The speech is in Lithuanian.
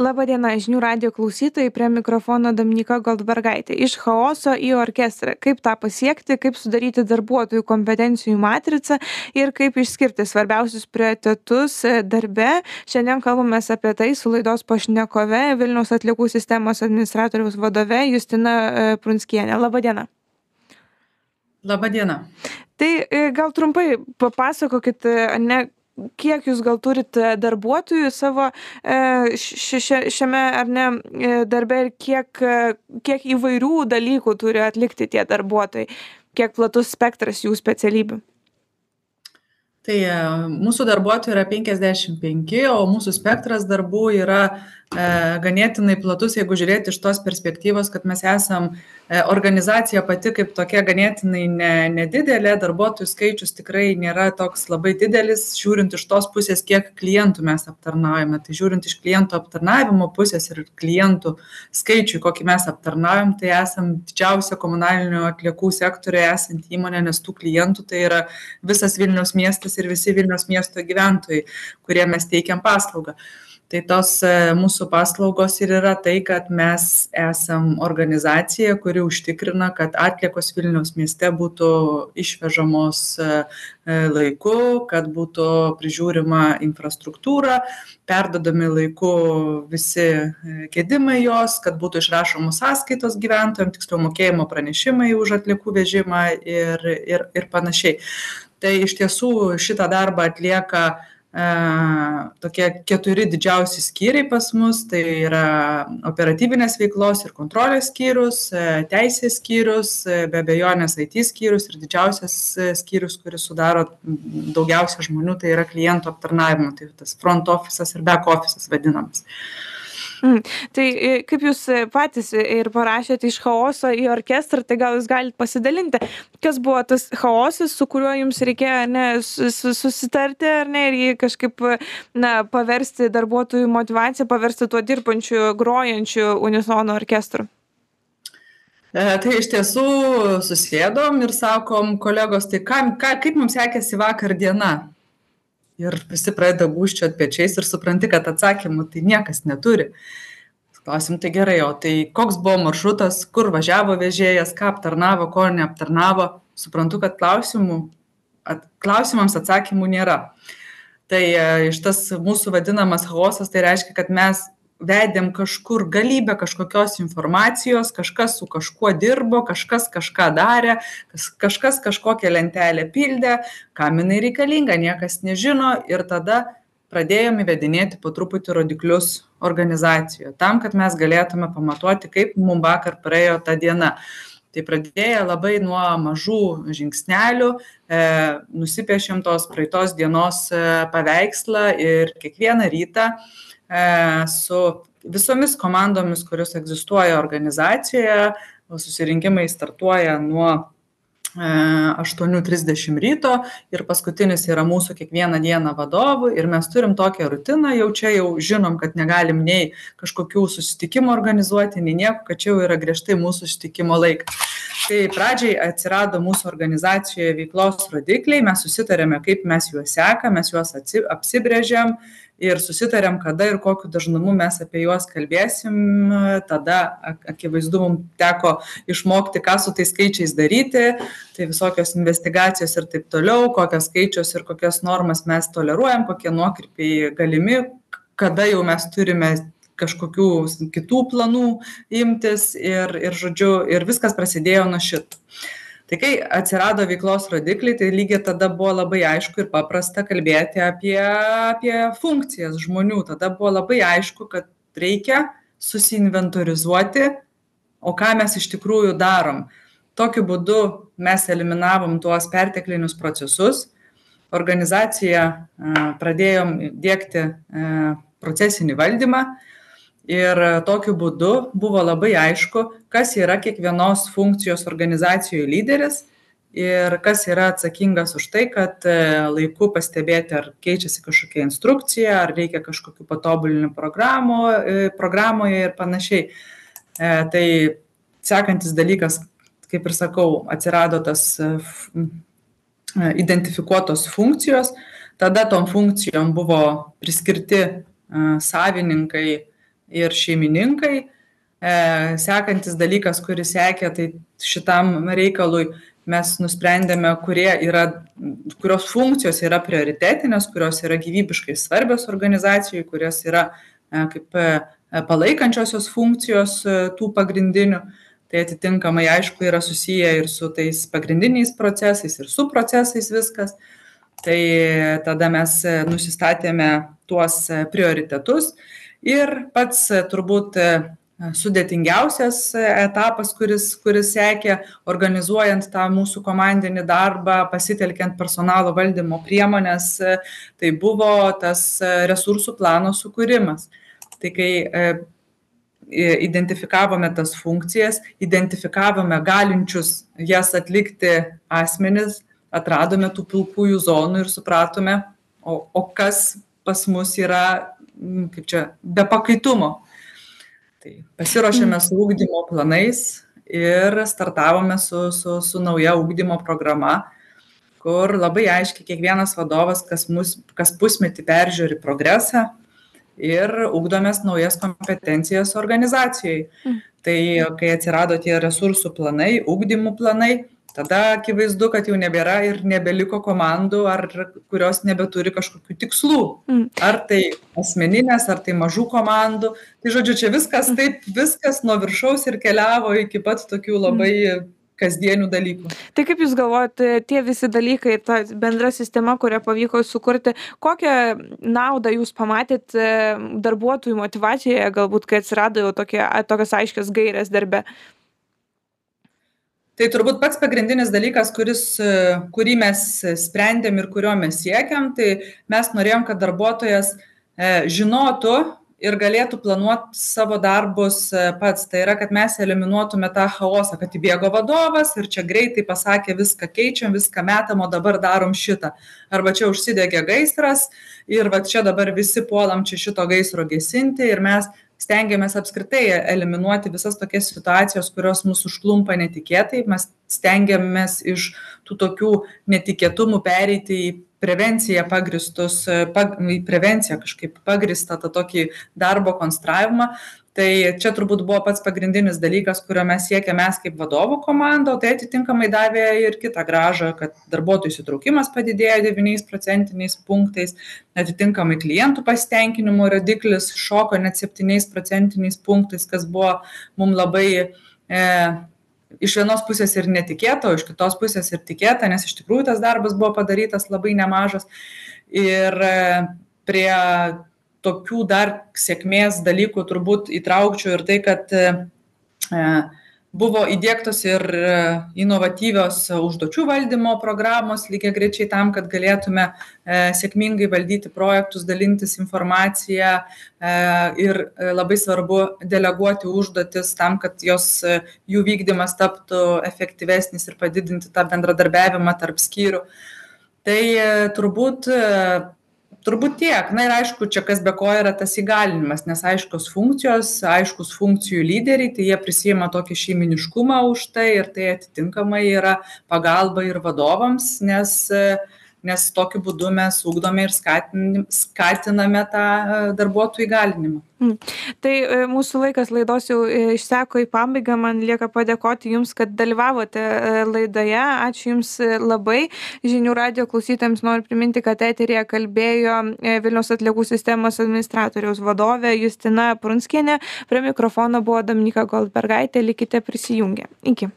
Labadiena, žinių radio klausytojai, prie mikrofono Dominika Goldbergaitė. Iš chaoso į orkestrą. Kaip tą pasiekti, kaip sudaryti darbuotojų kompetencijų matricą ir kaip išskirti svarbiausius prioritetus darbe. Šiandien kalbame apie tai su laidos pašnekove Vilniaus atliekų sistemos administratoriaus vadove Justina e, Prunskienė. Labadiena. Labadiena. Tai e, gal trumpai papasakokit, ne, kiek jūs gal turit e, darbuotojų savo e, šiame ar ne e, darbe ir kiek, kiek įvairių dalykų turi atlikti tie darbuotojai, kiek platus spektras jų specialybių? Tai mūsų darbuotojų yra 55, o mūsų spektras darbų yra E, ganėtinai platus, jeigu žiūrėti iš tos perspektyvos, kad mes esam e, organizacija pati kaip tokia ganėtinai ne, nedidelė, darbuotojų skaičius tikrai nėra toks labai didelis, žiūrint iš tos pusės, kiek klientų mes aptarnaujame. Tai žiūrint iš klientų aptarnavimo pusės ir klientų skaičių, kokį mes aptarnaujam, tai esam didžiausia komunalinių atliekų sektorioje esanti įmonė, nes tų klientų tai yra visas Vilnius miestas ir visi Vilnius miesto gyventojai, kurie mes teikiam paslaugą tai tos e, mūsų paslaugos ir yra tai kad mes esam organizacija kuri užtikrina kad atliekos vilniaus mieste būtų išvežamos e, e, laiku kad būtų prižiūrima infrastruktūra perduodami laiku visi gedimai jos kad būtų išrašomos sąskaitos gyventojam tiksliau mokėjimo pranešimai už atliekų vežimą ir ir ir panašiai. Tai iš tiesų šitą darbą atlieka tokie keturi didžiausi skyriai pas mus tai yra operatyvinės veiklos ir kontrolės skyrius teisės skyrius be abejonės it skyrius ir didžiausias skyrius kuris sudaro daugiausia žmonių tai yra klientų aptarnavimo tai tas front ofisas ir bek ofisas vadinamas Mm. Tai e, kaip jūs e, patys ir parašėte iš chaoso į orkestrą, tai gal jūs galite pasidalinti, kas buvo tas chaosas, su kuriuo jums reikėjo ne, susitarti ar ne ir jį kažkaip na, paversti darbuotojų motivaciją, paversti tuo dirbančiu, grojančiu unisono orkestru. E, tai iš tiesų susėdom ir sakom, kolegos, tai ką, ką, kaip mums sekėsi vakar diena? Ir visi pradeda gūžčiot pečiais ir supranti, kad atsakymų tai niekas neturi. Klausim, tai gerai, o tai koks buvo maršrutas, kur važiavo vežėjas, ką aptarnavo, ko neaptarnavo. Suprantu, kad klausimų, at, klausimams atsakymų nėra. Tai e, iš tas mūsų vadinamas chaosas, tai reiškia, kad mes vedėm kažkur galybę kažkokios informacijos, kažkas su kažkuo dirbo, kažkas kažką darė, kažkas kažkokią lentelę pildė, kam jinai reikalinga, niekas nežino ir tada pradėjom įvedinėti po truputį rodiklius organizacijoje, tam, kad mes galėtume pamatuoti, kaip mums vakar praėjo ta diena. Tai pradėję labai nuo mažų žingsnelių, e, nusipiešėm tos praeitos dienos e, paveikslą ir kiekvieną rytą su visomis komandomis, kurios egzistuoja organizacijoje. Susirinkimai startuoja nuo 8.30 e, ryto ir paskutinis yra mūsų kiekvieną dieną vadovų ir mes turim tokią rutiną, jau čia jau žinom, kad negalim nei kažkokių susitikimų organizuoti, nei nieko, kad čia jau yra griežtai mūsų susitikimo laikas. Tai pradžiai atsirado mūsų organizacijoje veiklos rodikliai, mes susitarėme, kaip mes juos sekame, mes juos apsibrėžiam, ir susitarėm kada ir kokiu dažnumu mes apie juos kalbėsim. Tada akivaizdu mum teko išmokti ką su tais skaičiais daryti. Tai visokios investigacijos ir taip toliau kokius skaičius ir kokias normas mes toleruojam kokie nuokrypiai galimi kada jau mes turime kažkokių kitų planų imtis ir ir žodžiu ir viskas prasidėjo nuo šito tai kai atsirado veiklos rodikliai tai lygiai tada buvo labai aišku ir paprasta kalbėti apie apie funkcijas žmonių. Tada buvo labai aišku kad reikia susiinventorizuoti o ką mes iš tikrųjų darom. Tokiu būdu mes eliminavom tuos perteklinius procesus. Organizacija pradėjom diegti procesinį valdymą ir tokiu būdu buvo labai aišku kas yra kiekvienos funkcijos organizacijoj lyderis ir kas yra atsakingas už tai kad e, laiku pastebėti ar keičiasi kažkokia instrukcija ar reikia kažkokių patobulinimų programų e, programoje ir panašiai. E, tai sekantis dalykas kaip ir sakau atsirado tas identifikuotos funkcijos. Tada tom funkcijom buvo priskirti savininkai ir šeimininkai. E, sekantis dalykas, kuris sekė, tai šitam reikalui mes nusprendėme, yra, kurios funkcijos yra prioritetinės, kurios yra gyvybiškai svarbios organizacijai, kurios yra e, kaip e, palaikančiosios funkcijos tų pagrindinių. Tai atitinkamai, aišku, yra susiję ir su tais pagrindiniais procesais, ir su procesais viskas. Tai tada mes nusistatėme tuos prioritetus ir pats turbūt sudėtingiausias etapas, kuris, kuris sekė organizuojant tą mūsų komandinį darbą, pasitelkiant personalo valdymo priemonės, tai buvo tas resursų plano sukūrimas. Tai kai e, identifikavome tas funkcijas, identifikavome galinčius jas atlikti asmenis, atradome tų pilkųjų zonų ir supratome, o, o kas pas mus yra, kaip čia, be pakaitumo tai pasiruošėme su ugdymo planais ir startavome su, su, su nauja ugdymo programa, kur labai aiškiai kiekvienas vadovas kas, mus, kas pusmetį peržiūri progresą ir ugdomės naujas kompetencijas organizacijai. Mm. Tai kai atsirado tie resursų planai, ugdymų planai, tada akivaizdu kad jau nebėra ir nebeliko komandų ar kurios nebeturi kažkokių tikslų mm. ar tai asmeninės ar tai mažų komandų tai žodžiu čia viskas mm. taip viskas nuo viršaus ir keliavo iki pat tokių labai kasdienių dalykų. Tai kaip Jūs galvojate, tie visi dalykai, ta bendra sistema, kurią pavyko sukurti, kokią naudą Jūs pamatėt darbuotojų motivacijoje, galbūt, kai atsirado jau tokie, tokios aiškios gairės darbe? Tai turbūt pats pagrindinis dalykas kuris kurį mes sprendėm ir kurio mes siekiam tai mes norėjom kad darbuotojas e, žinotų ir galėtų planuot savo darbus e, pats. Tai yra kad mes eliminuotume tą chaosą kad įbėgo vadovas ir čia greitai pasakė viską keičiam viską metam o dabar darom šitą. Arba čia užsidegė gaisras ir vat čia dabar visi puolam čia šito gaisro gesinti ir mes stengiamės apskritai eliminuoti visas tokias situacijas kurios mus užklumpa netikėtai. Mes stengiamės iš tų tokių netikėtumų pereiti į prevencija pagrįstus pag į prevenciją kažkaip pagrįstą tą tokį darbo konstravimą tai čia turbūt buvo pats pagrindinis dalykas kurio mes siekėm mes kaip vadovų komanda o tai atitinkamai davė ir kitą grąžą kad darbuotojų įsitraukimas padidėjo devyniais procentiniais punktais atitinkamai klientų pasitenkinimo rodiklis šoko net septyniais procentiniais punktais kas buvo mum labai e, iš vienos pusės ir netikėta o iš kitos pusės ir tikėta nes iš tikrųjų tas darbas buvo padarytas labai nemažas. Ir e, prie tokių dar sėkmės dalykų turbūt įtraukčiau ir tai, kad e, buvo įdėktos ir e, inovatyvios užduočių valdymo programos lygiai grečiai tam, kad galėtume e, sėkmingai valdyti projektus, dalintis informaciją ir labai svarbu deleguoti užduotis tam, kad jos, jų vykdymas taptų efektyvesnis ir padidinti tą bendradarbiavimą tarp skyrių. Tai turbūt turbūt tiek. Na ir aišku čia kas be ko yra tas įgalinimas nes aiškios funkcijos aiškūs funkcijų lyderiai tai jie prisiima tokį šeimyniškumą už tai ir tai atitinkamai yra pagalba ir vadovams nes nes tokiu būdu mes ugdome ir skatin skatiname tą darbuotojų įgalinimą Mm. Tai e, mūsų laikas laidos jau e, išseko į pabaigą, man lieka padėkoti Jums, kad dalyvavote e, laidoje. Ačiū Jums labai. Žinių radio klausytėms noriu priminti, kad eterėje kalbėjo Vilnius atliekų sistemos administratoriaus vadovė Justina Prunskienė. Prie mikrofono buvo Dominika Goldbergaitė. Likite prisijungę. Iki.